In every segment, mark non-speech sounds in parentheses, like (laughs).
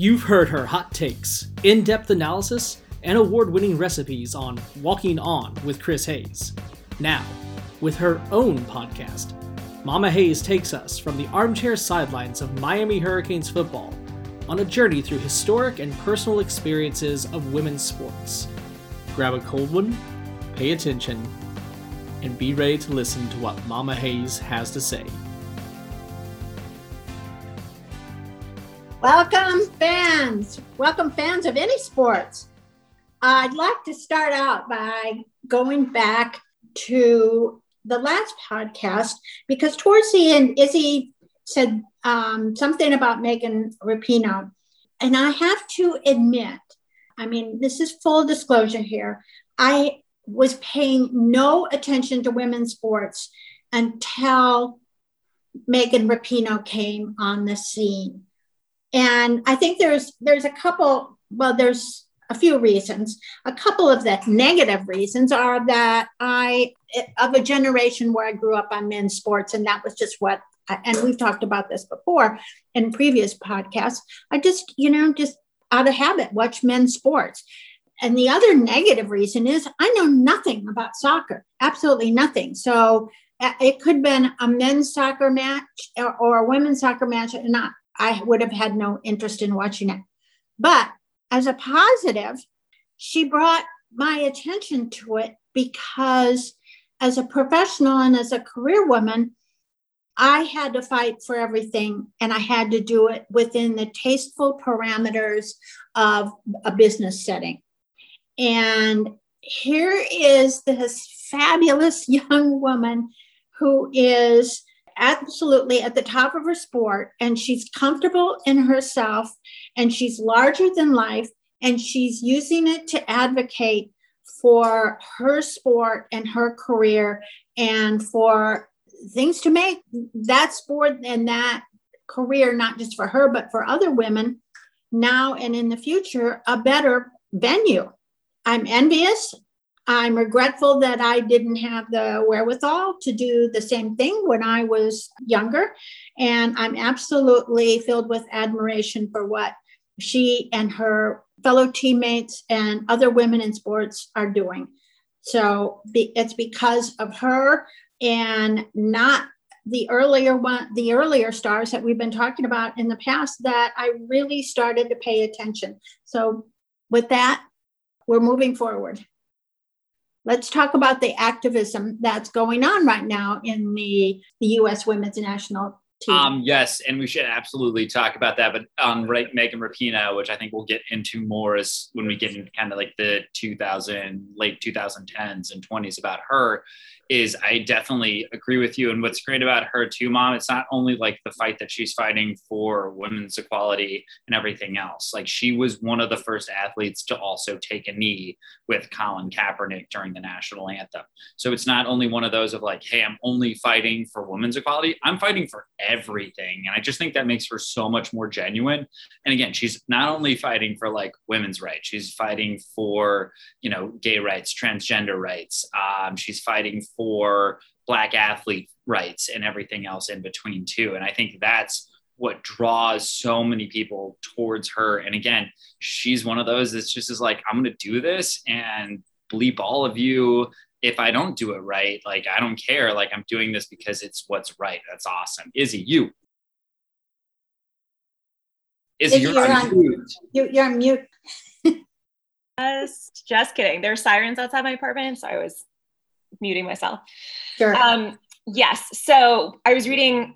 You've heard her hot takes, in depth analysis, and award winning recipes on Walking On with Chris Hayes. Now, with her own podcast, Mama Hayes takes us from the armchair sidelines of Miami Hurricanes football on a journey through historic and personal experiences of women's sports. Grab a cold one, pay attention, and be ready to listen to what Mama Hayes has to say. Welcome, fans. Welcome, fans of any sports. I'd like to start out by going back to the last podcast because towards the end, Izzy said um, something about Megan Rapinoe. And I have to admit, I mean, this is full disclosure here. I was paying no attention to women's sports until Megan Rapinoe came on the scene and i think there's there's a couple well there's a few reasons. A couple of the negative reasons are that i of a generation where i grew up on men's sports and that was just what and we've talked about this before in previous podcasts. I just you know just out of habit watch men's sports. And the other negative reason is i know nothing about soccer absolutely nothing. So uh, it could have been a men's soccer match or, a women's soccer match and not I would have had no interest in watching it. But as a positive, she brought my attention to it because as a professional and as a career woman, I had to fight for everything and I had to do it within the tasteful parameters of a business setting. And here is this fabulous (laughs) young woman who is absolutely at the top of her sport and she's comfortable in herself and she's larger than life and she's using it to advocate for her sport and her career and for things to make that sport and that career not just for her but for other women now and in the future a better venue. I'm envious I'm regretful that I didn't have the wherewithal to do the same thing when I was younger. And I'm absolutely filled with admiration for what she and her fellow teammates and other women in sports are doing. So it's because of her and not the earlier one, the earlier stars that we've been talking about in the past that I really started to pay attention. So with that, we're moving forward let's talk about the activism that's going on right now in the, the U.S. women's national team. Um, yes, and we should absolutely talk about that. But on um, right, Megan Rapinoe, which I think we'll get into more is when we get into kind of like the 2000 late 2010s and 20s about her is I definitely agree with you. And what's great about her too, mom, it's not only like the fight that she's fighting for women's equality and everything else. Like she was one of the first athletes to also take a knee with Colin Kaepernick during the national anthem. So it's not only one of those of like, hey, I'm only fighting for women's equality. I'm fighting for everything. And I just think that makes her so much more genuine. And again, she's not only fighting for like women's rights, she's fighting for, you know, gay rights, transgender rights. Um, she's fighting for black athlete rights and everything else in between too. And i think that's what draws so many people towards her. And again she's one of those that's just is like i'm going to do this and bleep all of you. If i don't do it right like i don't care. Like i'm doing this because it's what's right. That's awesome. Izzy you. Izzy, you're, you're, on mute you, you're on mute. (laughs) Just just kidding. There's sirens outside my apartment so i was muting myself. Sure. Um, yes. So I was reading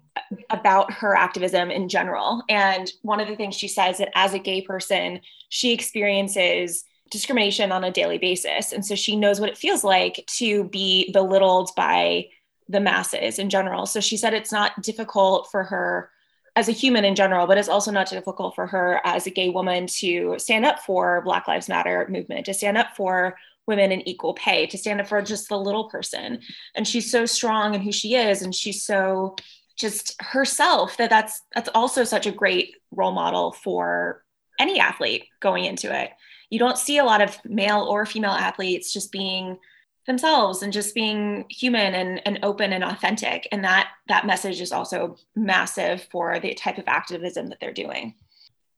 about her activism in general. And one of the things she says that as a gay person, she experiences discrimination on a daily basis. And so she knows what it feels like to be belittled by the masses in general. So she said it's not difficult for her as a human in general, but it's also not difficult for her as a gay woman to stand up for Black Lives Matter movement, to stand up for women in equal pay to stand up for just the little person. And she's so strong in who she is and she's so just herself that that's that's also such a great role model for any athlete going into it. You don't see a lot of male or female athletes just being themselves and just being human and, and open and authentic. And that that message is also massive for the type of activism that they're doing.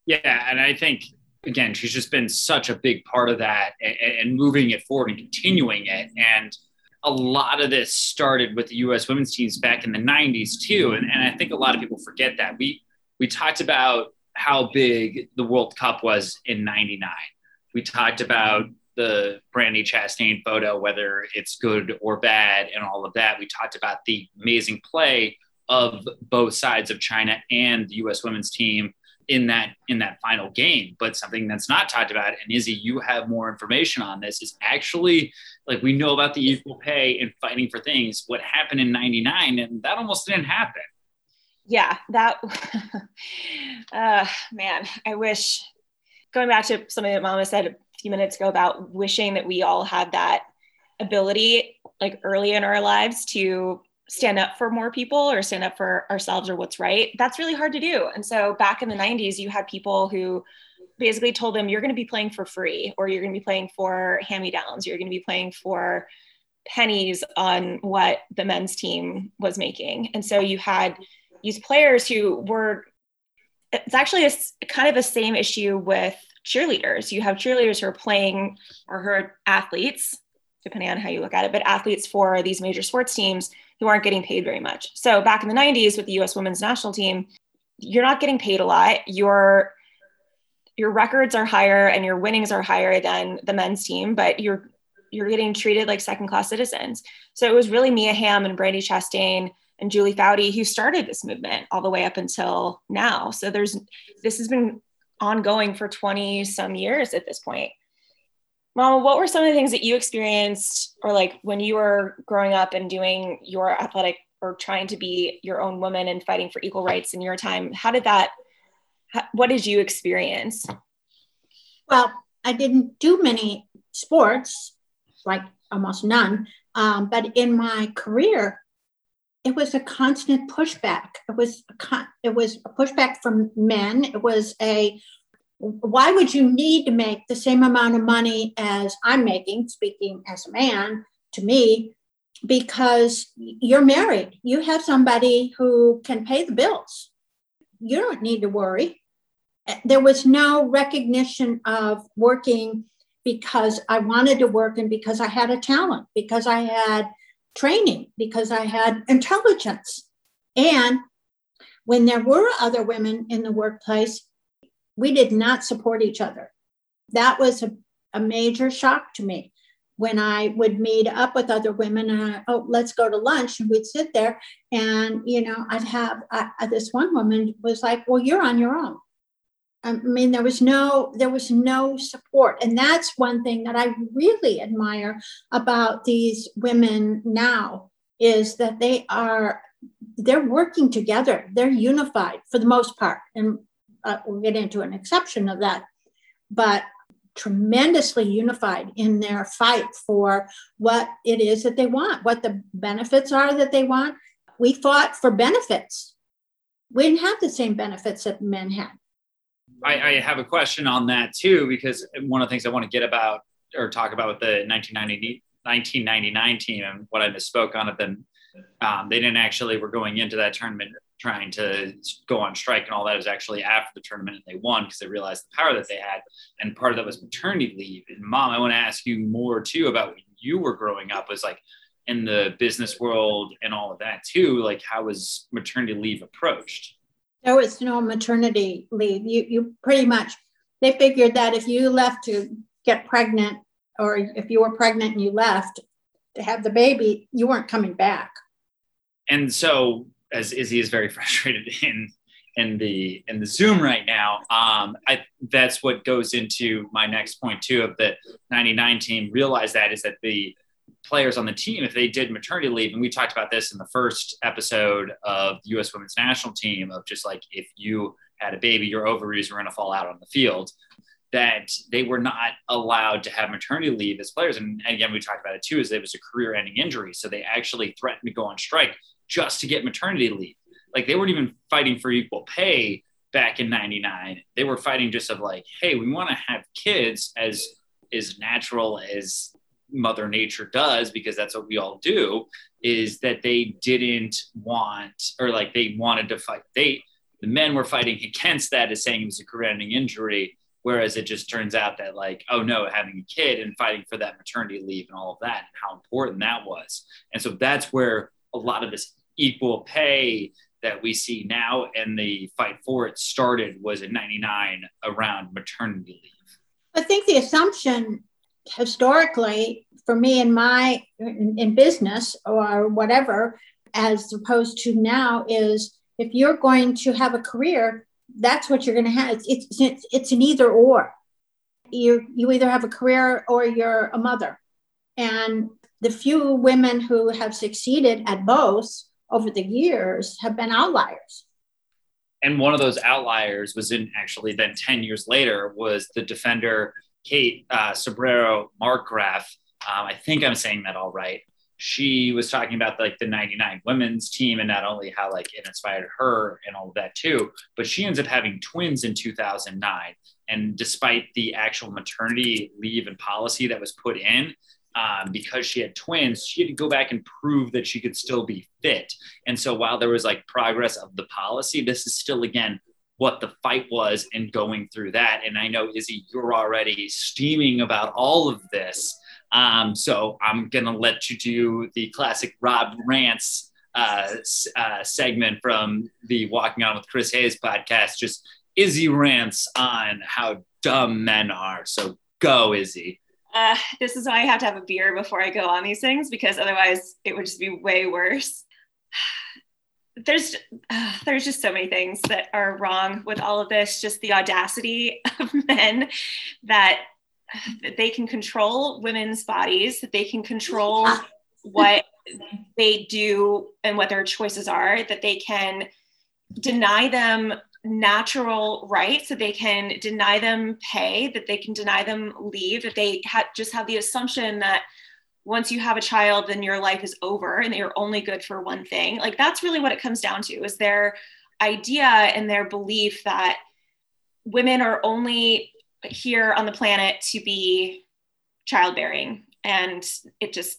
Yeah, and I think again, she's just been such a big part of that and, and, moving it forward and continuing it. And a lot of this started with the U.S. women's teams back in the '90s too, and, and I think a lot of people forget that we we talked about how big the World Cup was in '99. We talked about the Brandi Chastain photo, whether it's good or bad, and all of that. We talked about the amazing play of both sides of China and the U.S. women's team in that in that final game. But something that's not talked about, and Izzy, you have more information on this, is actually like we know about the equal pay and fighting for things. What happened in '99, and that almost didn't happen. Yeah, that (laughs) uh, man, I wish going back to something that Mama said a few minutes ago about wishing that we all had that ability like early in our lives to stand up for more people or stand up for ourselves or what's right that's really hard to do. And so back in the 90s you had people who basically told them you're going to be playing for free or you're going to be playing for hand-me-downs you're going to be playing for pennies on what the men's team was making. And so you had these players who were it's actually a kind of the same issue with cheerleaders. You have cheerleaders who are playing or who are athletes depending on how you look at it but athletes for these major sports teams who aren't getting paid very much. So back in the 90s with the US women's national team, you're not getting paid a lot. Your your records are higher and your winnings are higher than the men's team, but you're you're getting treated like second class citizens. So it was really Mia Hamm and Brandi Chastain and Julie Foudy who started this movement all the way up until now. So there's this has been ongoing for 20 some years at this point. Mom, what were some of the things that you experienced or like when you were growing up and doing your athletic or trying to be your own woman and fighting for equal rights in your time? How did that, what did you experience? Well, I didn't do many sports, like almost none. Um, but in my career, it was a constant pushback. It was a con- it was a pushback from men. It was a why would you need to make the same amount of money as I'm making, speaking as a man to me, because you're married. You have somebody who can pay the bills. You don't need to worry. There was no recognition of working because I wanted to work and because I had a talent, because I had training, because I had intelligence. And when there were other women in the workplace, we did not support each other. That was a, a major shock to me when I would meet up with other women and I, oh, let's go to lunch. And we'd sit there and, you know, I'd have I, this one woman was like, well, you're on your own. I mean, there was no, there was no support. And that's one thing that I really admire about these women now is that they are, they're working together. They're unified for the most part. And uh, we'll get into an exception of that, but tremendously unified in their fight for what it is that they want, what the benefits are that they want. We fought for benefits. We didn't have the same benefits that men had. I, I have a question on that too, because one of the things I want to get about or talk about with the 1990, 1999 team and what I misspoke on it, then um, they didn't actually were going into that tournament trying to go on strike and all that is actually after the tournament and they won because they realized the power that they had. And part of that was maternity leave. And mom, I want to ask you more too about when you were growing up was like in the business world and all of that too. Like how was maternity leave approached? There was no maternity leave. You you pretty much they figured that if you left to get pregnant or if you were pregnant and you left to have the baby, you weren't coming back. And so as Izzy is very (laughs) frustrated in in the in the Zoom right now. Um, I that's what goes into my next point too of the 99 team. Realize that is that the players on the team, if they did maternity leave, and we talked about this in the first episode of the U.S. Women's National Team, of just like if you had a baby, your ovaries were going to fall out on the field. That they were not allowed to have maternity leave as players, and again, we talked about it too, is it was a career-ending injury, so they actually threatened to go on strike just to get maternity leave. Like they weren't even fighting for equal pay back in 99. They were fighting just of like, hey, we want to have kids as as natural as mother nature does because that's what we all do is that they didn't want or like they wanted to fight they the men were fighting against that as saying it was a career-ending injury, whereas it just turns out that like, oh no, having a kid and fighting for that maternity leave and all of that, and how important that was. And so that's where a lot of this equal pay that we see now and the fight for it started was in 99 around maternity leave. I think the assumption historically for me in my in, in business or whatever as opposed to now is if you're going to have a career that's what you're going to have it's, it's, it's, an either or. You you either have a career or you're a mother. And the few women who have succeeded at both over the years have been outliers. And one of those outliers was in actually then 10 years later was the defender kate uh, Sobrero markgraf. Um, i think i'm saying that all right. She was talking about like the 99 women's team and not only how like it inspired her and all of that too but she ends up having twins in 2009 and despite the actual maternity leave and policy that was put in um, because she had twins she had to go back and prove that she could still be fit and so while there was like progress of the policy this is still again what the fight was and going through that and i know izzy you're already steaming about all of this um, so I'm going to let you do the classic Rob Rants uh, uh, segment from the Walking On with Chris Hayes podcast. Just Izzy rants on how dumb men are. So go, Izzy. Uh, this is why I have to have a beer before I go on these things because otherwise it would just be way worse. (sighs) There's uh, there's just so many things that are wrong with all of this. Just the audacity (laughs) of men that that they can control women's bodies, that they can control (laughs) what they do and what their choices are, that they can deny them natural rights, that they can deny them pay, that they can deny them leave, that they ha- just have the assumption that once you have a child, then your life is over and that you're only good for one thing. Like that's really what it comes down to is their idea and their belief that women are only here on the planet to be childbearing. And it just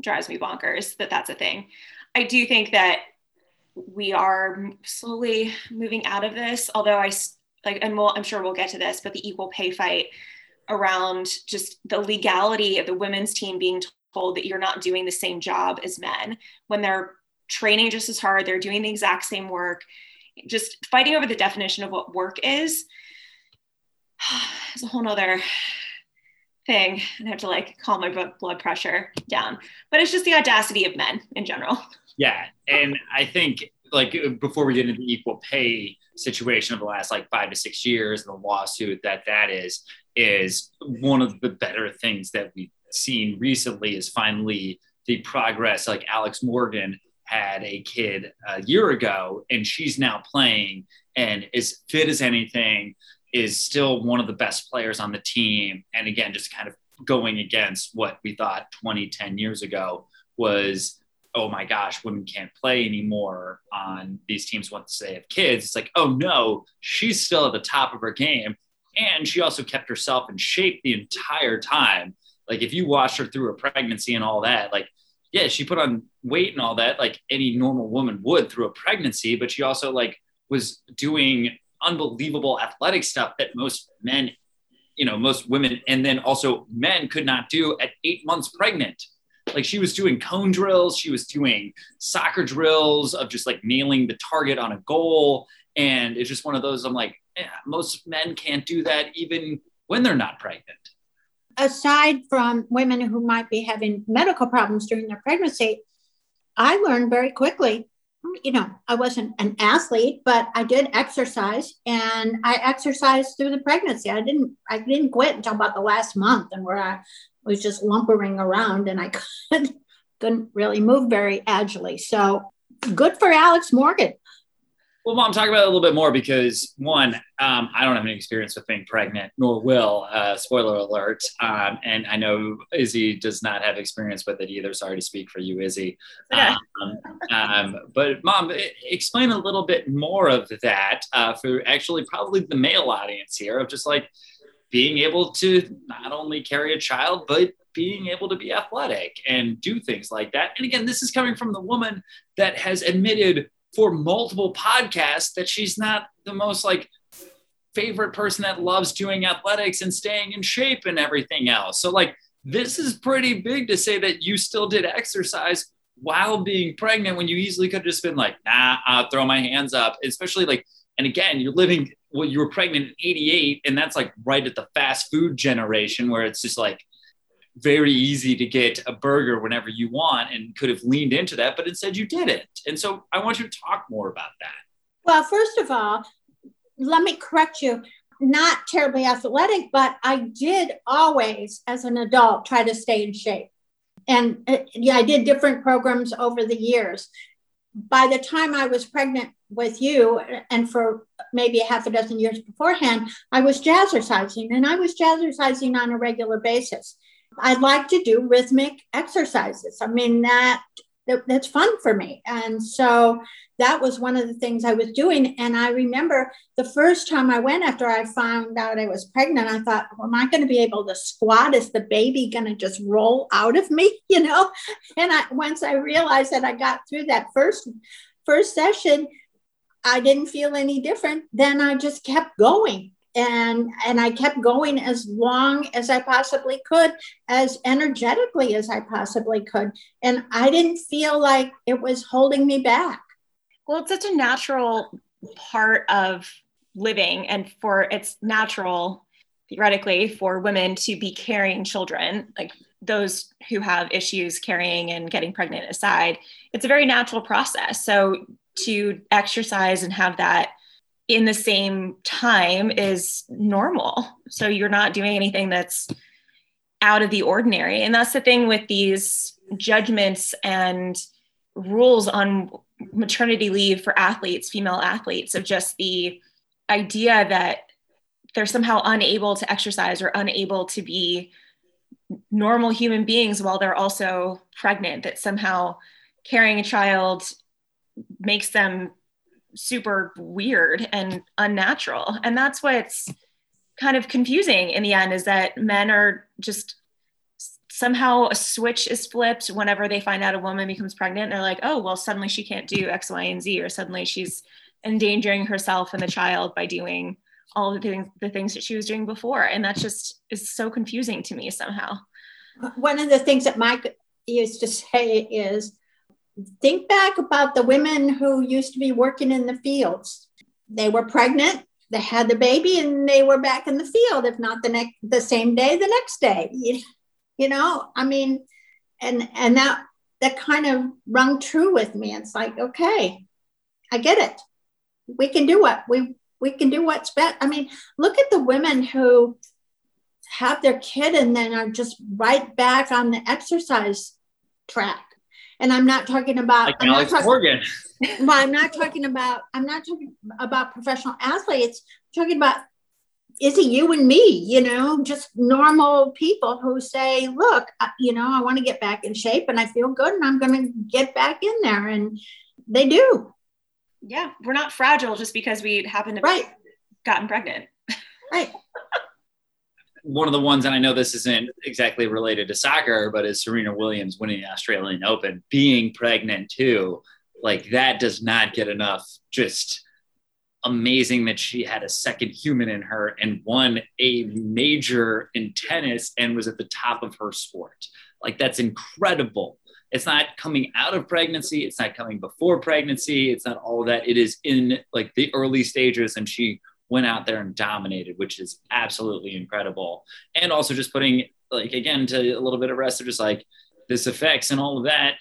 drives me bonkers that that's a thing. I do think that we are slowly moving out of this, although I like, and we'll, I'm sure we'll get to this, but the equal pay fight around just the legality of the women's team being told that you're not doing the same job as men when they're training just as hard, they're doing the exact same work, just fighting over the definition of what work is (sighs) it's a whole nother thing and have to like calm my blood pressure down. But it's just the audacity of men in general. Yeah. And I think like before we get into the equal pay situation of the last like five to six years, the lawsuit that that is, is one of the better things that we've seen recently is finally the progress. Like Alex Morgan had a kid a year ago and she's now playing and as fit as anything is still one of the best players on the team. And again, just kind of going against what we thought 20, 10 years ago was, oh my gosh, women can't play anymore on these teams once they have kids. It's like, oh no, she's still at the top of her game. And she also kept herself in shape the entire time. Like if you watch her through her pregnancy and all that, like, yeah, she put on weight and all that, like any normal woman would through a pregnancy, but she also like was doing unbelievable athletic stuff that most men, you know, most women, and then also men could not do at eight months pregnant. Like she was doing cone drills, she was doing soccer drills of just like nailing the target on a goal. And it's just one of those, I'm like, most men can't do that even when they're not pregnant. Aside from women who might be having medical problems during their pregnancy, I learned very quickly you know, I wasn't an athlete, but I did exercise and I exercised through the pregnancy. I didn't I didn't quit until about the last month and where I was just lumbering around and I (laughs) couldn't, couldn't really move very agilely. So good for Alex Morgan. Well, mom, talk about it a little bit more because one, um, I don't have any experience with being pregnant, nor will. Uh, spoiler alert. Um, and I know Izzy does not have experience with it either. Sorry to speak for you, Izzy. Um, um, but mom, explain a little bit more of that uh, for actually probably the male audience here of just like being able to not only carry a child, but being able to be athletic and do things like that. And again, this is coming from the woman that has admitted for multiple podcasts that she's not the most like favorite person that loves doing athletics and staying in shape and everything else. So like this is pretty big to say that you still did exercise while being pregnant when you easily could have just been like, nah, I'll throw my hands up, especially like, and again, you're living, well, you were pregnant in 88, and that's like right at the fast food generation where it's just like very easy to get a burger whenever you want and could have leaned into that, but instead you didn't. And so I want you to talk more about that. Well, first of all, let me correct you. Not terribly athletic, but I did always, as an adult, try to stay in shape and uh, yeah, I did different programs over the years. By the time I was pregnant with you, and for maybe a half a dozen years beforehand, I was jazzercising, and I was jazzercising on a regular basis. I like to do rhythmic exercises. I mean that that's fun for me, and so that was one of the things I was doing. And I remember the first time I went after I found out I was pregnant, I thought, well, am I going to be able to squat? Is the baby going to just roll out of me? (laughs) You know? And I, once I realized that I got through that first first session, I didn't feel any different. Then I just kept going. And, and I kept going as long as I possibly could, as energetically as I possibly could. And I didn't feel like it was holding me back. Well, it's such a natural part of living, and for it's natural theoretically for women to be carrying children, like those who have issues carrying and getting pregnant aside, it's a very natural process. So to exercise and have that in the same time is normal. So you're not doing anything that's out of the ordinary. And that's the thing with these judgments and rules on maternity leave for athletes, female athletes, of just the idea that they're somehow unable to exercise or unable to be normal human beings while they're also pregnant, that somehow carrying a child makes them super weird and unnatural. And that's what's kind of confusing in the end is that men are just somehow a switch is flipped whenever they find out a woman becomes pregnant. They're like, oh, well, suddenly she can't do X, Y, and Z, or suddenly she's endangering herself and the child by doing all the things, the things that she was doing before. And that just is so confusing to me somehow. One of the things that Mike used to say is think back about the women who used to be working in the fields. They were pregnant, they had the baby, and they were back in the field, if not the next the same day, the next day (laughs) you know? I mean and and that that kind of rung true with me. It's like okay i get it. We can do what we we can do what's best. I mean look at the women who have their kid and then are just right back on the exercise track and i'm not talking about like I'm Alex not talking, Morgan. (laughs) well i'm not talking about i'm not talking about professional athletes. I'm talking about is it you and me you know just normal people who say look you know i want to get back in shape and i feel good and i'm going to get back in there. And they do. Yeah we're not fragile just because we happen to right. gotten pregnant. Right (laughs) one of the ones and i know this isn't exactly related to soccer but is serena williams winning the australian open being pregnant too like that does not get enough just amazing that she had a second human in her and won a major in tennis and was at the top of her sport. Like that's incredible. It's not coming out of pregnancy, it's not coming before pregnancy, it's not all that. It is in like the early stages and she went out there and dominated, which is absolutely incredible. And also just putting like again to a little bit of rest of just like this effects and all of that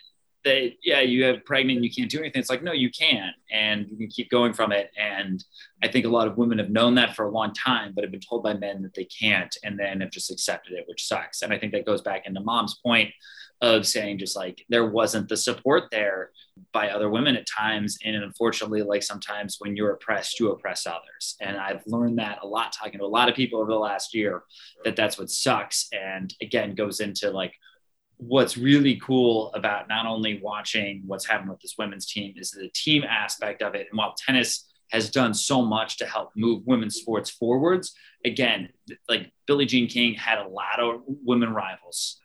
that yeah you have pregnant you can't do anything. It's like no you can and you can keep going from it. And i think a lot of women have known that for a long time but have been told by men that they can't and then have just accepted it which sucks. And i think that goes back into mom's point of saying just like there wasn't the support there by other women at times. And unfortunately like sometimes when you're oppressed you oppress others. And i've learned that a lot talking to a lot of people over the last year that that's what sucks. And again goes into like what's really cool about not only watching what's happened with this women's team is the team aspect of it. And while tennis has done so much to help move women's sports forwards, again, like Billie Jean King had a lot of women rivals,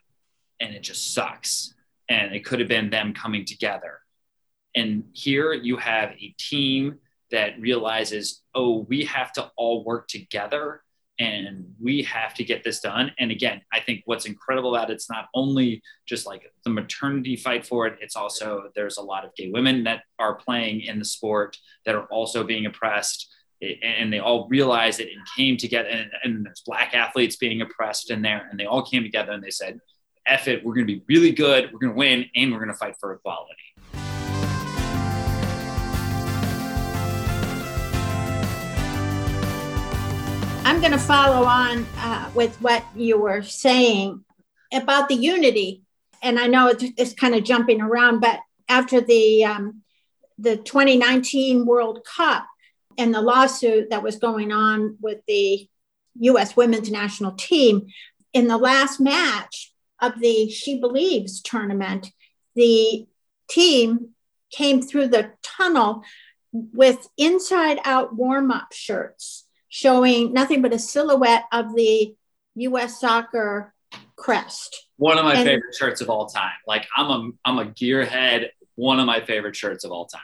and it just sucks. And it could have been them coming together. And here you have a team that realizes, oh, we have to all work together and we have to get this done. And again, I think what's incredible about it, it's not only just like the maternity fight for it, it's also there's a lot of gay women that are playing in the sport that are also being oppressed. And they all realized it and came together. And, and there's black athletes being oppressed in there. And they all came together and they said, F it, we're going to be really good, we're going to win, and we're going to fight for equality. I'm going to follow on uh, with what you were saying about the unity. And I know it's, it's kind of jumping around, but after the um, the 2019 World Cup and the lawsuit that was going on with the U.S. women's national team, in the last match of the She Believes tournament, the team came through the tunnel with inside out warm up shirts showing nothing but a silhouette of the U.S. soccer crest. One of my and, favorite shirts of all time. Like I'm a I'm a gearhead. One of my favorite shirts of all time.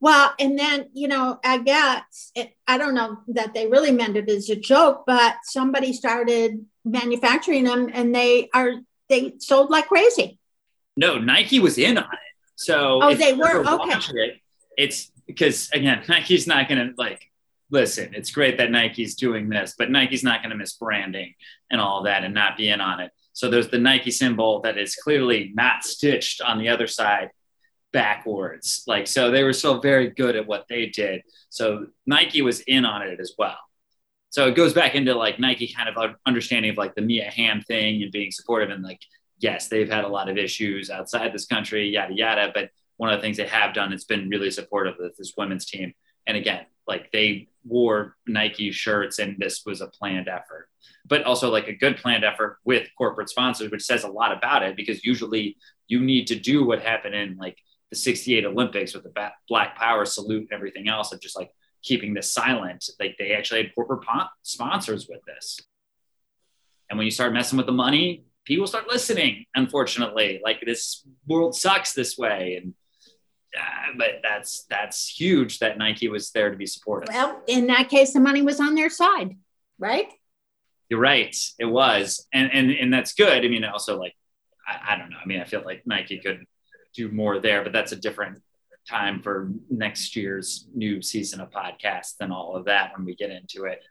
Well, and then you know, I guess it, I don't know that they really meant it as a joke, but somebody started manufacturing them, and they are they sold like crazy. No, Nike was in on it. So oh, they were okay. It, it's because again, Nike's not going to like listen, it's great that Nike's doing this, but Nike's not going to miss branding and all that and not be in on it. So there's the Nike symbol that is clearly not stitched on the other side backwards. Like, so they were still very good at what they did. So Nike was in on it as well. So it goes back into like Nike kind of understanding of like the Mia Hamm thing and being supportive and like, yes, they've had a lot of issues outside this country, yada, yada. But one of the things they have done, it's been really supportive of this women's team. And again, like they wore Nike shirts and this was a planned effort, but also like a good planned effort with corporate sponsors, which says a lot about it because usually you need to do what happened in like the 68 Olympics with the Black Power salute and everything else of just like keeping this silent. Like they actually had corporate sponsors with this. And when you start messing with the money, people start listening, unfortunately. Like this world sucks this way. And uh, but that's that's huge that Nike was there to be supportive. Well, in that case, the money was on their side, right? You're right. It was, and and and that's good. I mean, also like, I, I don't know. I mean, I feel like Nike could do more there, but that's a different time for next year's new season of podcasts and all of that when we get into it.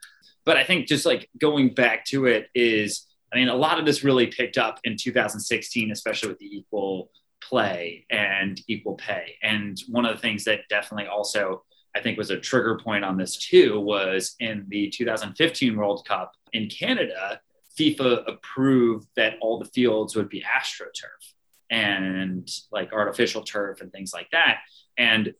But I think just like going back to it is, I mean, a lot of this really picked up in 2016, especially with the equal play and equal pay. And one of the things that definitely also I think was a trigger point on this too was in the 2015 World Cup in Canada, FIFA approved that all the fields would be astroturf and like artificial turf and things like that. And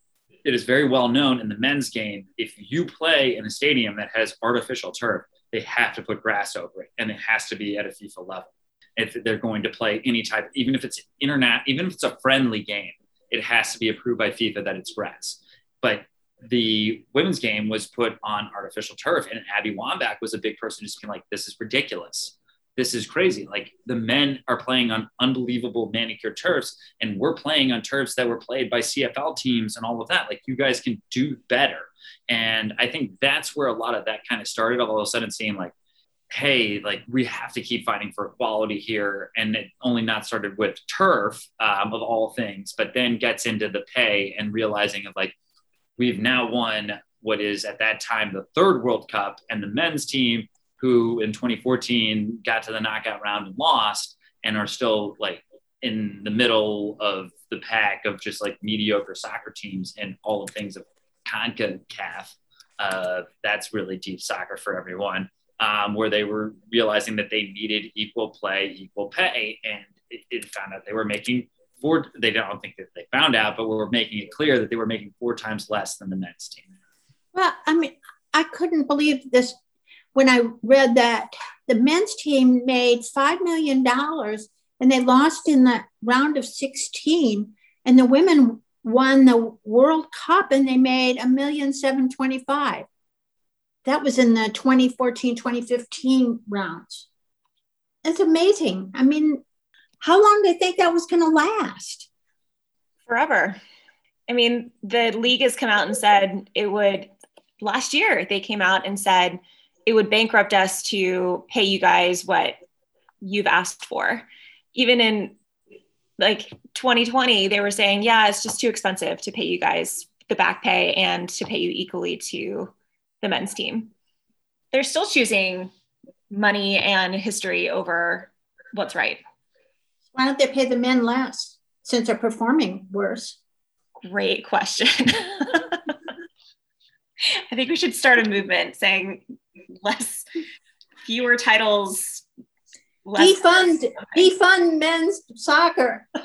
it is very well known in the men's game if you play in a stadium that has artificial turf, they have to put grass over it and it has to be at a FIFA level if they're going to play any type, even if it's internet, even if it's a friendly game, it has to be approved by FIFA that it's grass. But the women's game was put on artificial turf, and Abby Wambach was a big person just being like, "This is ridiculous. This is crazy. Like the men are playing on unbelievable manicured turfs, and we're playing on turfs that were played by CFL teams and all of that. Like you guys can do better." And I think that's where a lot of that kind of started. All of a sudden, seeing like hey, like we have to keep fighting for equality here. And it only not started with turf um, of all things, but then gets into the pay and realizing of like, we've now won what is at that time the third World Cup and the men's team who in 2014 got to the knockout round and lost and are still like in the middle of the pack of just like mediocre soccer teams and all the things of CONCACAF. Uh, that's really deep soccer for everyone um, where they were realizing that they needed equal play, equal pay, and it, it found out they were making four. They don't think that they found out, but were making it clear that they were making four times less than the men's team. Well, I mean, I couldn't believe this when I read that the men's team made five million dollars and they lost in the round of 16 and the women won the world cup and they made a million seven twenty five that was in the 2014, 2015 rounds. It's amazing. I mean, how long do you think that was going to last? Forever. I mean, the league has come out and said it would, last year, they came out and said it would bankrupt us to pay you guys what you've asked for. Even in like 2020, they were saying, yeah, it's just too expensive to pay you guys the back pay and to pay you equally to the men's team. They're still choosing money and history over what's right. Why don't they pay the men less since they're performing worse? Great question. (laughs) I think we should start a movement saying (laughs) less, fewer titles. Less defund, defund men's soccer. (laughs)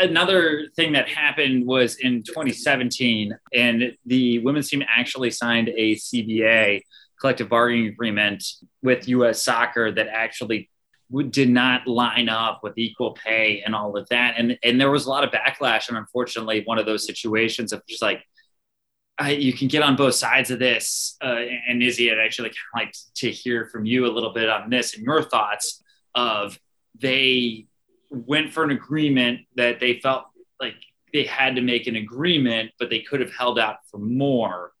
Another thing that happened was in 2017, and the women's team actually signed a CBA collective bargaining agreement with U.S. Soccer that actually did not line up with equal pay and all of that. And and there was a lot of backlash. And unfortunately, one of those situations of just like I, you can get on both sides of this. Uh, and Izzy, I'd actually kind of like to hear from you a little bit on this and your thoughts of they went for an agreement that they felt like they had to make an agreement, but they could have held out for more.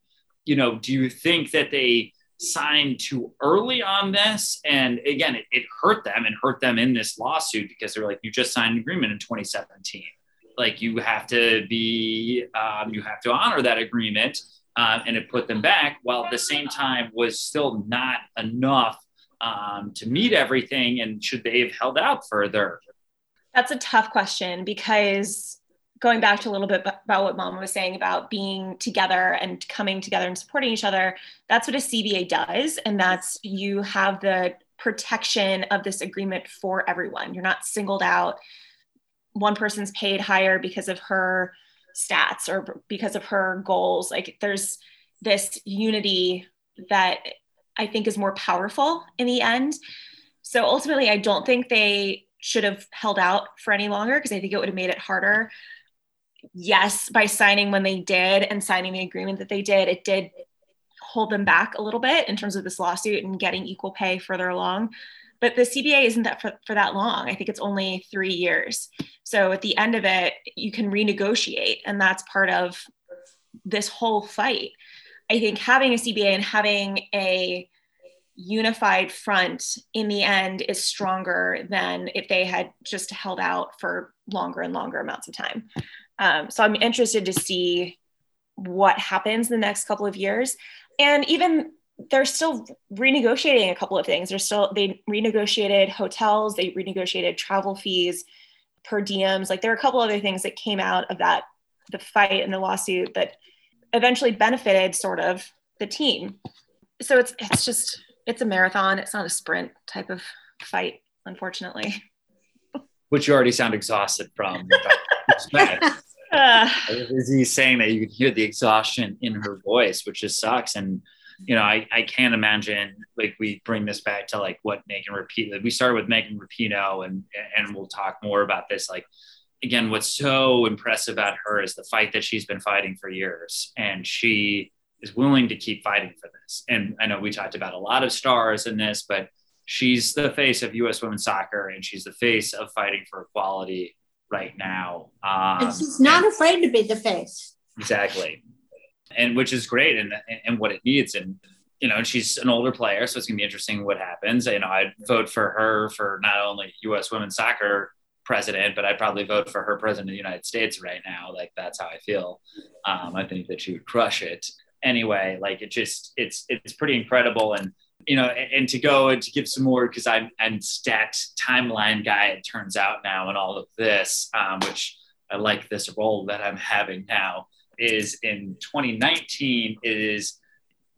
You know, do you think that they signed too early on this. And again, it, it, hurt them and hurt them in this lawsuit because they're like, you just signed an agreement in 2017. Like you have to be, um, you have to honor that agreement. Uh, and it put them back while at the same time was still not enough um, to meet everything. And should they have held out further? That's a tough question because going back to a little bit about what mom was saying about being together and coming together and supporting each other that's what a cba does and that's you have the protection of this agreement for everyone you're not singled out one person's paid higher because of her stats or because of her goals. Like there's this unity that i think is more powerful in the end. So ultimately i don't think they should have held out for any longer because i think it would have made it harder. Yes, by signing when they did and signing the agreement that they did, it did hold them back a little bit in terms of this lawsuit and getting equal pay further along. But the CBA isn't that for, for that long. I think it's only three years. So at the end of it, you can renegotiate. And that's part of this whole fight. I think having a CBA and having a unified front in the end is stronger than if they had just held out for longer and longer amounts of time. Um, so I'm interested to see what happens in the next couple of years. And even they're still renegotiating a couple of things. They're still, they renegotiated hotels, they renegotiated travel fees, per diems. Like there are a couple other things that came out of that, the fight and the lawsuit that eventually benefited sort of the team. So it's, it's just, it's a marathon. It's not a sprint type of fight, unfortunately. Which you already sound exhausted from. uh, (laughs) Izzy saying that you can hear the exhaustion in her voice, which just sucks. And you know, I, I can't imagine like we bring this back to like what Megan Rapinoe. We started with Megan Rapinoe and and we'll talk more about this. Like again, what's so impressive about her is the fight that she's been fighting for years. And she is willing to keep fighting for this. And I know we talked about a lot of stars in this, but she's the face of US women's soccer and she's the face of fighting for equality right now. Um, and she's not and, afraid to be the face. Exactly. And which is great and, and what it needs. And, you know, she's an older player, so it's gonna be interesting what happens. You know, I'd vote for her for not only US women's soccer president, but I'd probably vote for her president of the United States right now. Like that's how I feel. Um, I think that she would crush it. Anyway, like it just it's it's pretty incredible. And you know, and, and, to go and to give some more because I'm I'm stat timeline guy. It turns out now, and all of this, um, which I like this role that I'm having now, is in 2019 is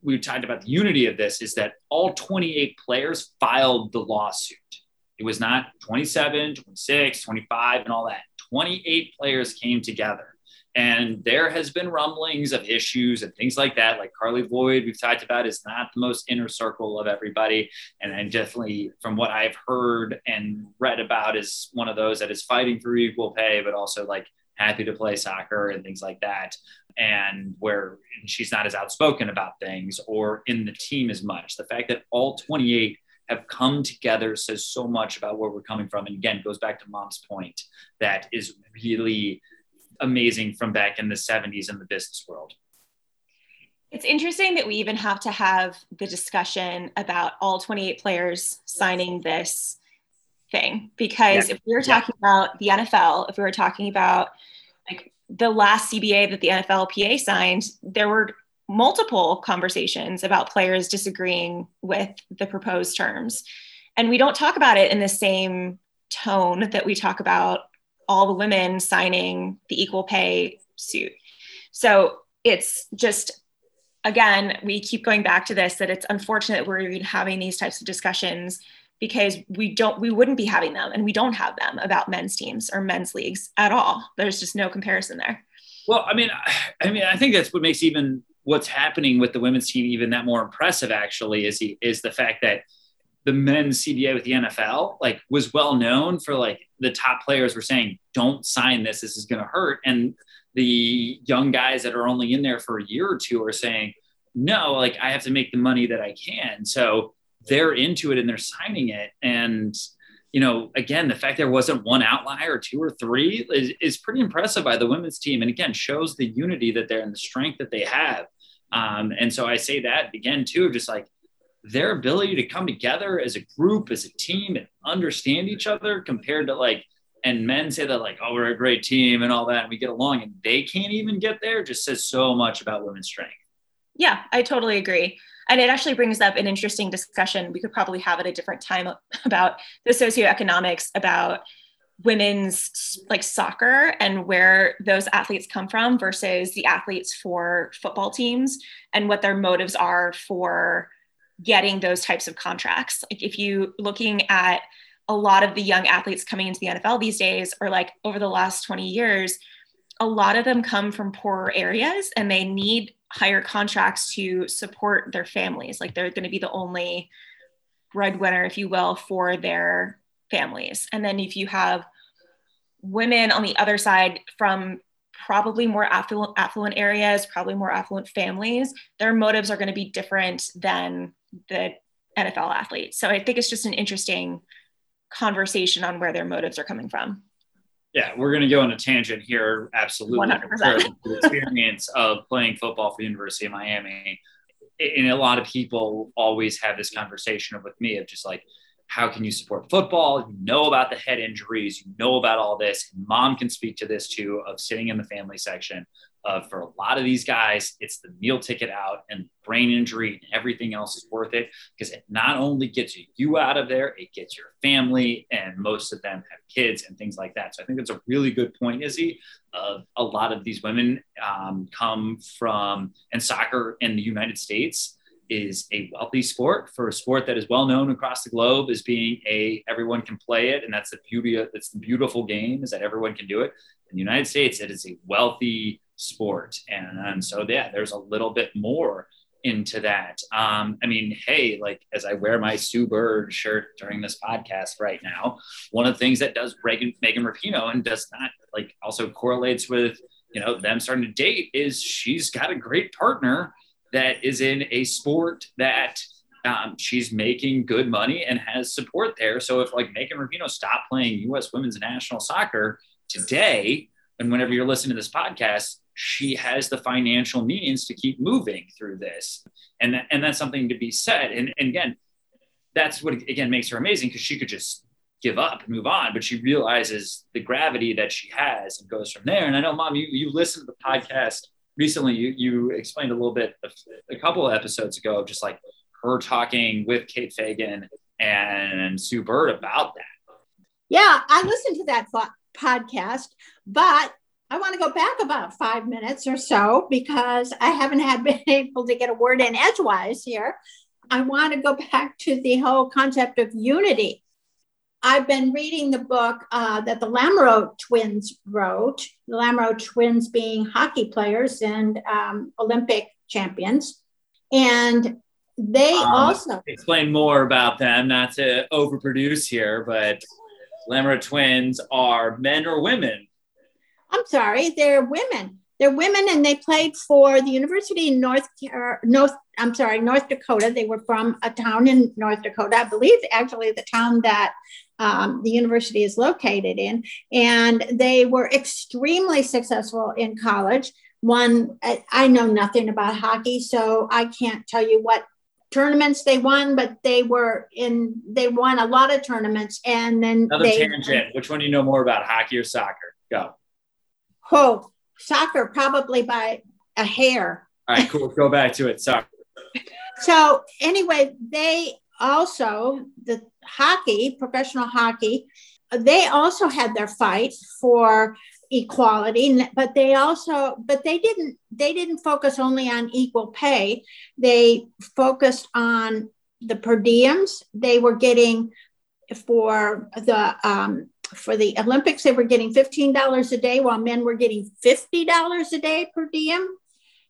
we talked about the unity of this is that all 28 players filed the lawsuit. It was not 27, 26, 25, and all that. 28 players came together and there has been rumblings of issues and things like that. Like Carli Lloyd, we've talked about, is not the most inner circle of everybody. And, and definitely, from what I've heard and read about, is one of those that is fighting for equal pay, but also like happy to play soccer and things like that. And where she's not as outspoken about things or in the team as much. The fact that all 28 have come together says so much about where we're coming from. And again, goes back to mom's point that is really amazing from back in the 70s in the business world. It's interesting that we even have to have the discussion about all 28 players signing this thing because yeah. if we were talking yeah. about the NFL, if we were talking about like the last CBA that the NFLPA signed, there were multiple conversations about players disagreeing with the proposed terms. And we don't talk about it in the same tone that we talk about all the women signing the equal pay suit. So it's just, again, we keep going back to this that it's unfortunate we're even having these types of discussions because we don't we wouldn't be having them and we don't have them about men's teams or men's leagues at all. There's just no comparison there. Well i mean i mean i think that's what makes even what's happening with the women's team even that more impressive actually is he, is the fact that the men's CBA with the NFL like was well known for like the top players were saying don't sign this this is going to hurt and the young guys that are only in there for a year or two are saying no like I have to make the money that I can. So they're into it and they're signing it. And, you know, again, the fact there wasn't one outlier, two or three is, is pretty impressive by the women's team. And again, shows the unity that they're and the strength that they have. Um, and so I say that again, too, just like their ability to come together as a group, as a team and understand each other compared to like, and men say that like, oh, we're a great team and all that, and we get along, and they can't even get there, just says so much about women's strength. Yeah, I totally agree and it actually brings up an interesting discussion. We could probably have at a different time (laughs) about the socioeconomics about women's like soccer and where those athletes come from versus the athletes for football teams and what their motives are for getting those types of contracts. Like if you looking at a lot of the young athletes coming into the NFL these days or like over the last 20 years a lot of them come from poorer areas and they need higher contracts to support their families. Like they're going to be the only breadwinner, if you will, for their families. And then if you have women on the other side from probably more affluent, affluent areas, probably more affluent families, their motives are going to be different than the NFL athletes. So I think it's just an interesting conversation on where their motives are coming from. Yeah, we're going to go on a tangent here. Absolutely. 100%. (laughs) the experience of playing football for the University of Miami. And a lot of people always have this conversation with me of just like, how can you support football? You know about the head injuries, you know about all this. Mom can speak to this too of sitting in the family section uh, for a lot of these guys, it's the meal ticket out and brain injury and everything else is worth it because it not only gets you out of there, it gets your family, and most of them have kids and things like that. So I think that's a really good point, Izzy. Of a lot of these women um, come from, and soccer in the United States is a wealthy sport for a sport that is well known across the globe as being a everyone can play it and that's the beauty of it's the beautiful game is that everyone can do it in the united states it is a wealthy sport. And, and so, yeah, there's a little bit more into that. Um, I mean, hey, like as I wear my Sue Bird shirt during this podcast right now, one of the things that does Reagan, Megan Rapinoe and does not like also correlates with, you know, them starting to date is she's got a great partner that is in a sport that um, she's making good money and has support there. So if like Megan Rapinoe stopped playing U.S. women's national soccer today, and whenever you're listening to this podcast, she has the financial means to keep moving through this. And, that, and that's something to be said. And, and again, that's what again makes her amazing because she could just give up and move on, but she realizes the gravity that she has and goes from there. And I know, mom, you, you listened to the podcast recently. You, you explained a little bit of, a couple of episodes ago of just like her talking with Kate Fagan and Sue Bird about that. Yeah, I listened to that podcast, but I want to go back about five minutes or so because I haven't had (laughs) been able to get a word in edgewise here. I want to go back to the whole concept of unity. I've been reading the book uh, that the Lamoureux twins wrote, the Lamoureux twins being hockey players and um, Olympic champions. And they um, also explain more about them, not to overproduce here, but Lamoureux twins are men or women I'm sorry, they're women. They're women and they played for the University in North, North I'm sorry, North Dakota. They were from a town in North Dakota, I believe, actually, the town that um, the university is located in. And they were extremely successful in college. One, I, I know nothing about hockey, so I can't tell you what tournaments they won, but they were in, they won a lot of tournaments. And then Another they, tangent. Which one do you know more about, hockey or soccer? Go. Oh, soccer, probably by a hair. All right, cool. Go back to it. Sorry. So anyway, they also the hockey, professional hockey, they also had their fight for equality but they also but they didn't they didn't focus only on equal pay they focused on the per diems they were getting for the um, for the olympics they were getting $15 a day while men were getting $50 a day per diem.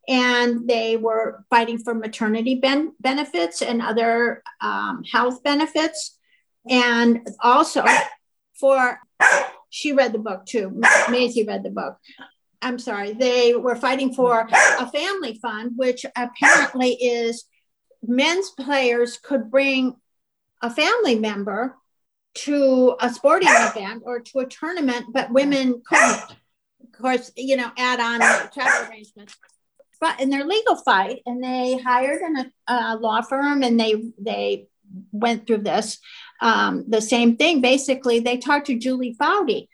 And they were fighting for maternity ben- benefits and other um, health benefits. And also for she read the book too. Maisie read the book. I'm sorry. They were fighting for a family fund which apparently is men's players could bring a family member to a sporting event or to a tournament but women couldn't. Of course you know add on travel arrangements. But in their legal fight and they hired an, a law firm and they they went through this um, the same thing. Basically they talked to julie foudy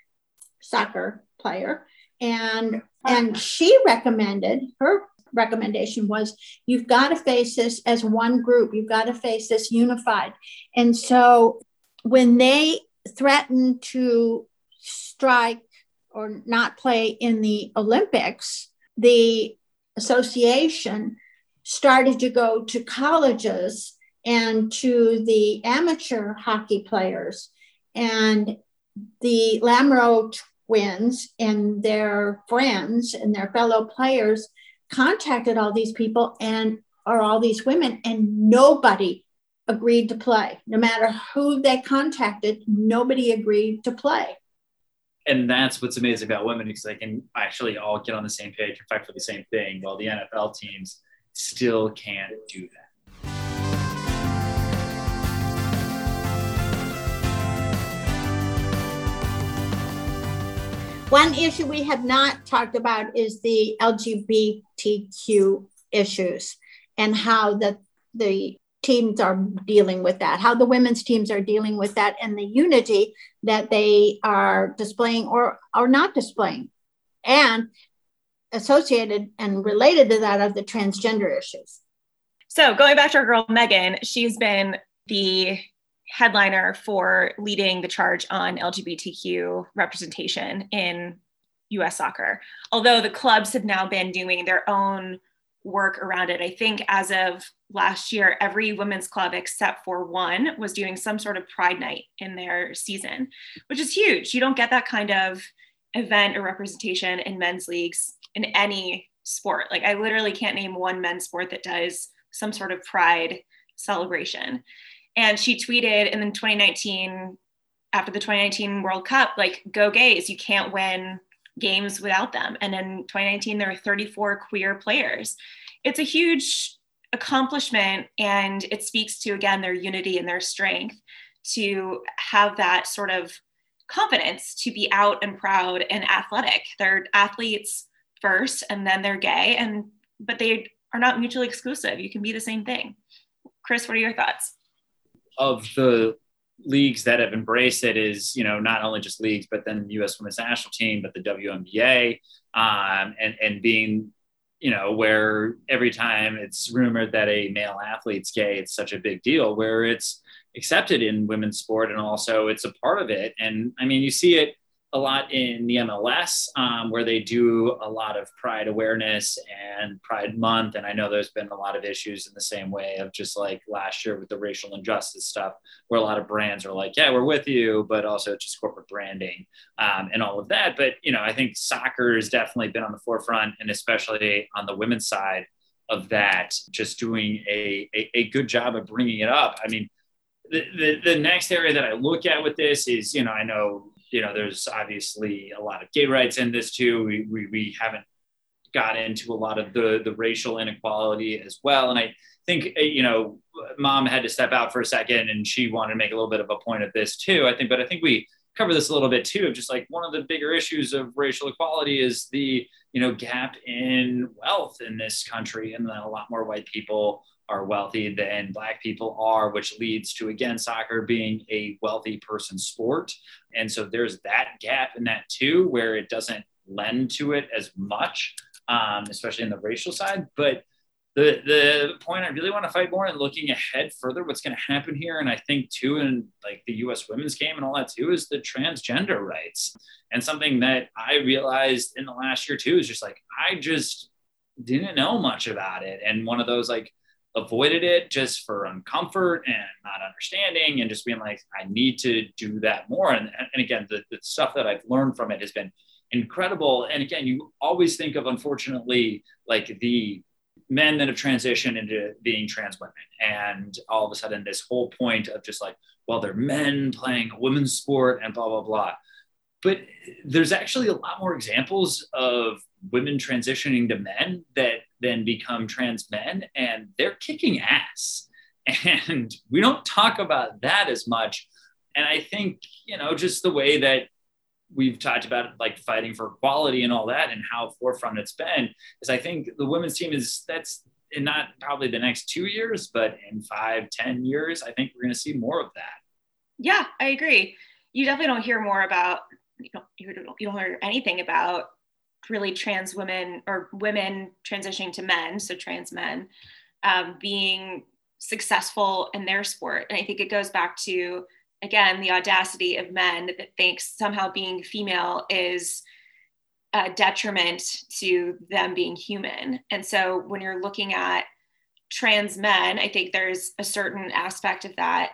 soccer player and and she recommended her recommendation was you've got to face this as one group. You've got to face this unified. And so when they threatened to strike or not play in the olympics the association started to go to colleges and to the amateur hockey players. And the Lamoureux twins and their friends and their fellow players contacted all these people and or all these women and nobody agreed to play no matter who they contacted nobody agreed to play and that's what's amazing about women because they can actually all get on the same page and fight for the same thing while the NFL teams still can't do that. One issue we have not talked about is the LGBTQ issues and how the, the teams are dealing with that, how the women's teams are dealing with that, and the unity that they are displaying or are not displaying. And associated and related to that are the transgender issues. So, going back to our girl Megan, she's been the headliner for leading the charge on LGBTQ representation in US soccer. Although the clubs have now been doing their own work around it. I think as of last year, every women's club except for one was doing some sort of pride night in their season, which is huge. You don't get that kind of event or representation in men's leagues in any sport. Like, I literally can't name one men's sport that does some sort of pride celebration. And she tweeted in 2019, after the 2019 World Cup, like, go gays, you can't win games without them. And in 2019, there were 34 queer players. It's a huge accomplishment, and it speaks to, again, their unity and their strength to have that sort of confidence to be out and proud and athletic. They're athletes first, and then they're gay, and but they are not mutually exclusive. You can be the same thing. Chris, what are your thoughts? Of the leagues that have embraced it is, you know, not only just leagues, but then the U.S. Women's National Team, but the WNBA, um, and and being, you know, where every time it's rumored that a male athlete's gay, it's such a big deal. Where it's accepted in women's sport, and also it's a part of it. And I mean, you see it a lot in the MLS, um, where they do a lot of Pride awareness and Pride Month. And I know there's been a lot of issues in the same way of just like last year with the racial injustice stuff, where a lot of brands are like, "Yeah, we're with you," but also just corporate branding um, and all of that. But you know, I think soccer has definitely been on the forefront, and especially on the women's side of that, just doing a, a, a good job of bringing it up. I mean. The, the, the next area that I look at with this is, you know, I know you know, there's obviously a lot of gay rights in this too. We, we, we haven't got into a lot of the, the racial inequality as well. And I think uh, you know mom had to step out for a second and she wanted to make a little bit of a point of this too i think but i think we cover this a little bit too of just like one of the bigger issues of racial equality is the you know gap in wealth in this country and then a lot more white people are wealthy than black people are which leads to again soccer being a wealthy person sport. And so there's that gap in that too where it doesn't lend to it as much um, especially in the racial side. But the the point I really want to fight more and looking ahead further, what's going to happen here, and I think too, in like the U.S. women's game and all that too, is the transgender rights, and something that I realized in the last year too is just like I just didn't know much about it, and one of those like avoided it just for uncomfort and not understanding, and just being like I need to do that more, and and again the, the stuff that I've learned from it has been incredible, and again you always think of unfortunately like the men that have transitioned into being trans women. And all of a sudden, this whole point of just like, well, they're men playing a women's sport and blah, blah, blah. But there's actually a lot more examples of women transitioning to men that then become trans men, and they're kicking ass. And we don't talk about that as much. And I think, you know, just the way that we've talked about like fighting for equality and all that and how forefront it's been is I think the women's team is that's in not probably the next two years, but in five, ten years, I think we're going to see more of that. Yeah, I agree. You definitely don't hear more about, you don't, you don't, hear anything about really trans women or women transitioning to men, so trans men, um, being successful in their sport. And I think it goes back to again the audacity of men that thinks somehow being female is a detriment to them being human. And so when you're looking at trans men i think there's a certain aspect of that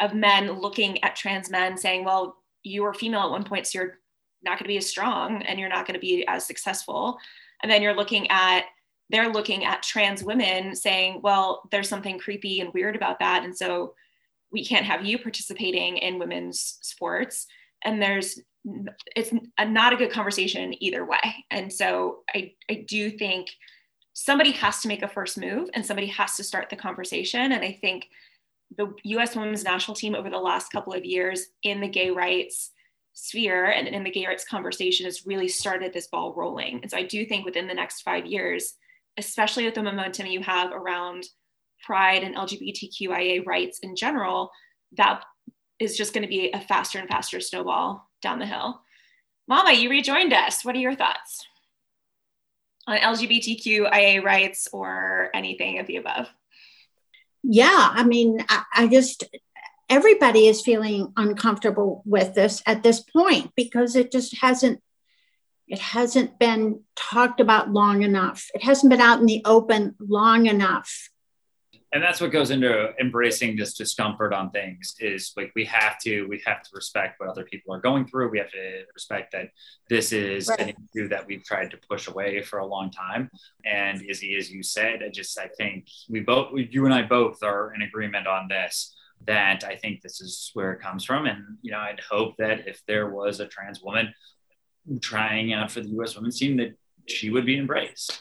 of men looking at trans men saying well you were female at one point so you're not going to be as strong and you're not going to be as successful. And then you're looking at they're looking at trans women saying well there's something creepy and weird about that. And so we can't have you participating in women's sports. And there's it's a, not a good conversation either way. And so i i do think somebody has to make a first move and somebody has to start the conversation. And i think the us women's national team over the last couple of years in the gay rights sphere and in the gay rights conversation has really started this ball rolling. And so i do think within the next five years especially with the momentum you have around pride and LGBTQIA rights in general, that is just going to be a faster and faster snowball down the hill. Mama, you rejoined us. What are your thoughts on LGBTQIA rights or anything of the above? Yeah, I mean, I, I just, everybody is feeling uncomfortable with this at this point because it just hasn't it hasn't been talked about long enough it hasn't been out in the open long enough and that's what goes into embracing this discomfort on things is like we have to we have to respect what other people are going through. We have to respect that this is right. an issue that we've tried to push away for a long time. And izzy as you said i just i think we both you and i both are in agreement on this that i think this is where it comes from. And you know i'd hope that if there was a trans woman trying out for the us women's team that she would be embraced.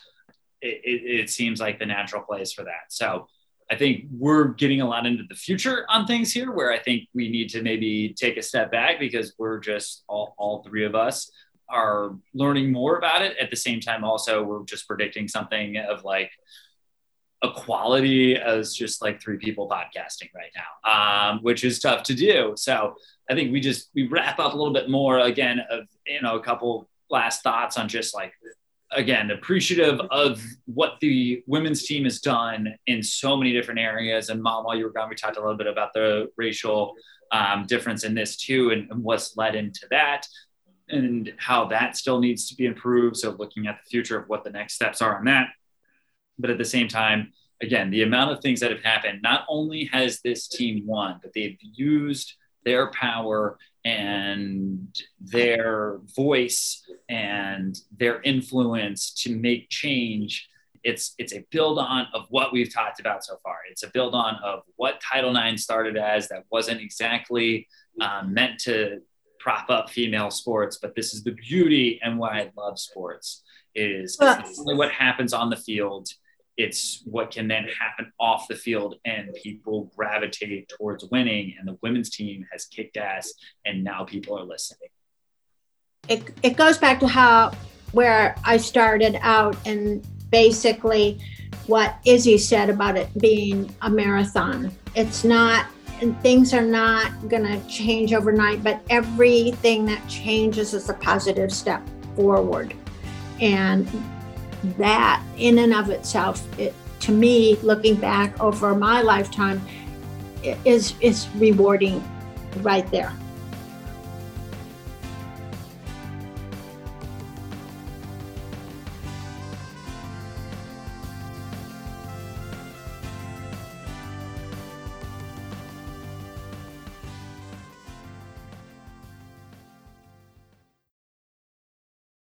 It, it, it seems like the natural place for that. So I think we're getting a lot into the future on things here where I think we need to maybe take a step back because we're just all, all three of us are learning more about it. At the same time, also, we're just predicting something of like equality as just like three people podcasting right now, um, which is tough to do. So I think we just, we wrap up a little bit more again of, you know, a couple last thoughts on just like again appreciative of what the women's team has done in so many different areas. And mom while you were gone we talked a little bit about the racial um, difference in this too and, and what's led into that and how that still needs to be improved. So looking at the future of what the next steps are on that. But at the same time again the amount of things that have happened not only has this team won but they've used their power and their voice and their influence to make change it's it's a build on of what we've talked about so far. It's a build on of what title ix started as that wasn't exactly um, meant to prop up female sports but this is the beauty and why i love sports is well, what happens on the field it's what can then happen off the field and people gravitate towards winning and the women's team has kicked ass and now people are listening. It, it goes back to how where i started out and basically what izzy said about it being a marathon. It's not and things are not going to change overnight but everything that changes is a positive step forward. And that in and of itself it, to me looking back over my lifetime is is rewarding right there